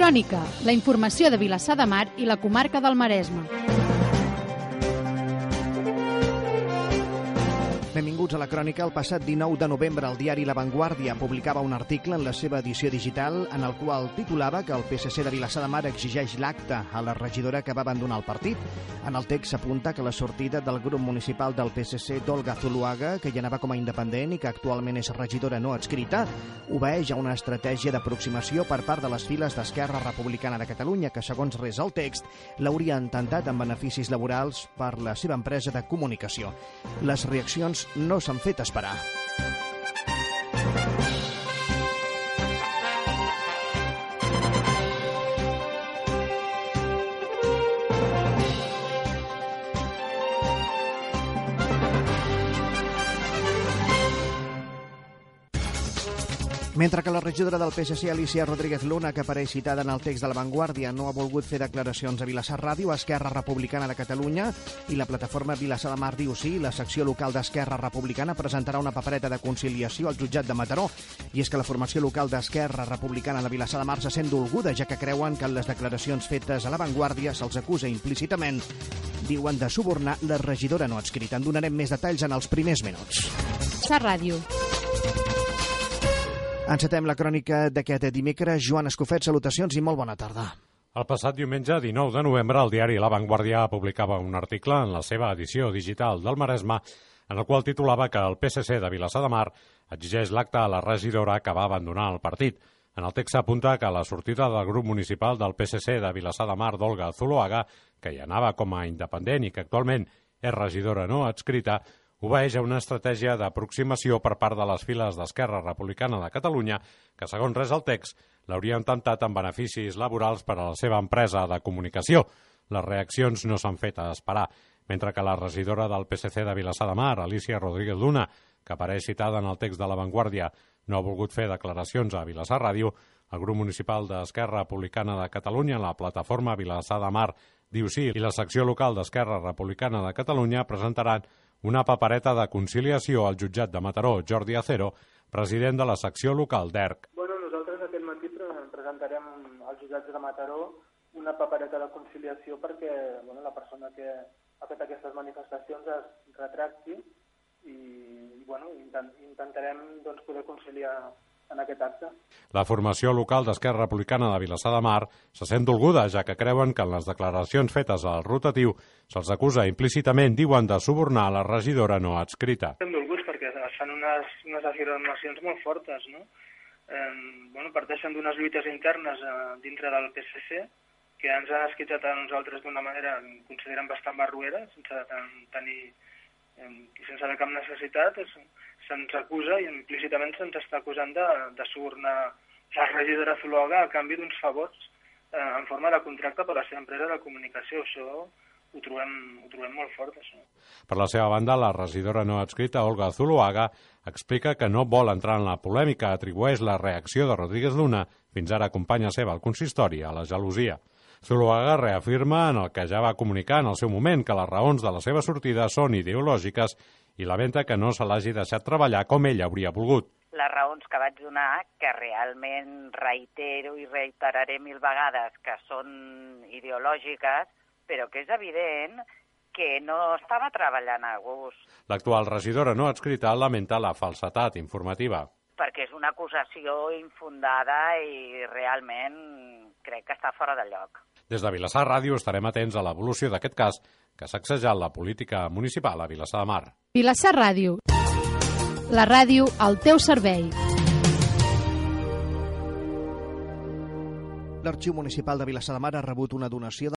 Crònica, la informació de Vilassar de Mar i la comarca del Maresme. Benvinguts a la crònica. El passat 19 de novembre el diari La Vanguardia publicava un article en la seva edició digital en el qual titulava que el PSC de Vilassar de Mar exigeix l'acte a la regidora que va abandonar el partit. En el text s'apunta que la sortida del grup municipal del PSC d'Olga Zuluaga, que ja anava com a independent i que actualment és regidora no adscrita, obeeix a una estratègia d'aproximació per part de les files d'Esquerra Republicana de Catalunya, que segons res el text l'hauria intentat amb beneficis laborals per la seva empresa de comunicació. Les reaccions no s'han fet esperar. Mentre que la regidora del PSC, Alicia Rodríguez Luna, que apareix citada en el text de La Vanguardia, no ha volgut fer declaracions a Vilassar Ràdio, Esquerra Republicana de Catalunya i la plataforma Vilassar de Mar diu sí, la secció local d'Esquerra Republicana presentarà una papereta de conciliació al jutjat de Mataró. I és que la formació local d'Esquerra Republicana de Vilassar de Mar se sent dolguda, ja que creuen que en les declaracions fetes a La Vanguardia se'ls acusa implícitament, diuen, de subornar la regidora no adscrita. En donarem més detalls en els primers minuts. Sa Ràdio. Encetem la crònica d'aquest dimecres. Joan Escofet, salutacions i molt bona tarda. El passat diumenge, 19 de novembre, el diari La Vanguardia publicava un article en la seva edició digital del Maresme en el qual titulava que el PSC de Vilassar de Mar exigeix l'acte a la regidora que va abandonar el partit. En el text s'apunta que la sortida del grup municipal del PSC de Vilassar de Mar d'Olga Zuloaga, que hi anava com a independent i que actualment és regidora no adscrita, obeeix a una estratègia d'aproximació per part de les files d'Esquerra Republicana de Catalunya que, segons res el text, l'haurien tentat amb beneficis laborals per a la seva empresa de comunicació. Les reaccions no s'han fet a esperar, mentre que la regidora del PSC de Vilassar de Mar, Alicia Rodríguez Luna, que apareix citada en el text de La Vanguardia, no ha volgut fer declaracions a Vilassar Ràdio, el grup municipal d'Esquerra Republicana de Catalunya, la plataforma Vilassar de Mar, diu sí, i la secció local d'Esquerra Republicana de Catalunya presentaran una papereta de conciliació al jutjat de Mataró, Jordi Acero, president de la secció local d'ERC. Bueno, nosaltres aquest matí presentarem als jutjats de Mataró una papereta de conciliació perquè bueno, la persona que ha fet aquestes manifestacions es retracti i, i bueno, intent, intentarem doncs, poder conciliar en aquest acte. La formació local d'Esquerra Republicana de Vilassar de Mar se sent dolguda, ja que creuen que en les declaracions fetes al rotatiu se'ls acusa implícitament, diuen, de subornar la regidora no adscrita. Estem dolguts perquè es fan unes, unes afirmacions molt fortes, no? Eh, bueno, parteixen d'unes lluites internes eh, dintre del PSC que ens han escritat a nosaltres d'una manera, considerem bastant barruera, sense tenir, eh, sense haver cap necessitat, se'ns acusa i implícitament se'ns està acusant de, de subornar la regidora Zuloaga a canvi d'uns favors eh, en forma de contracte per a la seva empresa de comunicació. Això ho trobem, ho trobem molt fort, això. Per la seva banda, la regidora no adscrita, Olga Zuloaga, explica que no vol entrar en la polèmica, atribueix la reacció de Rodríguez Luna, fins ara companya seva al consistori, a la gelosia. Zuluaga reafirma en el que ja va comunicar en el seu moment que les raons de la seva sortida són ideològiques i lamenta que no se l'hagi deixat treballar com ell hauria volgut. Les raons que vaig donar, que realment reitero i reiteraré mil vegades que són ideològiques, però que és evident que no estava treballant a gust. L'actual regidora no adscrita lamenta la falsetat informativa. Una acusació infundada i realment crec que està fora de lloc. Des de Vilassar Ràdio estarem atents a l'evolució d'aquest cas que ha sacsejat la política municipal a Vilassar de Mar. Vilassar Ràdio. La ràdio al teu servei. L'Arxiu Municipal de Vilassar de Mar ha rebut una donació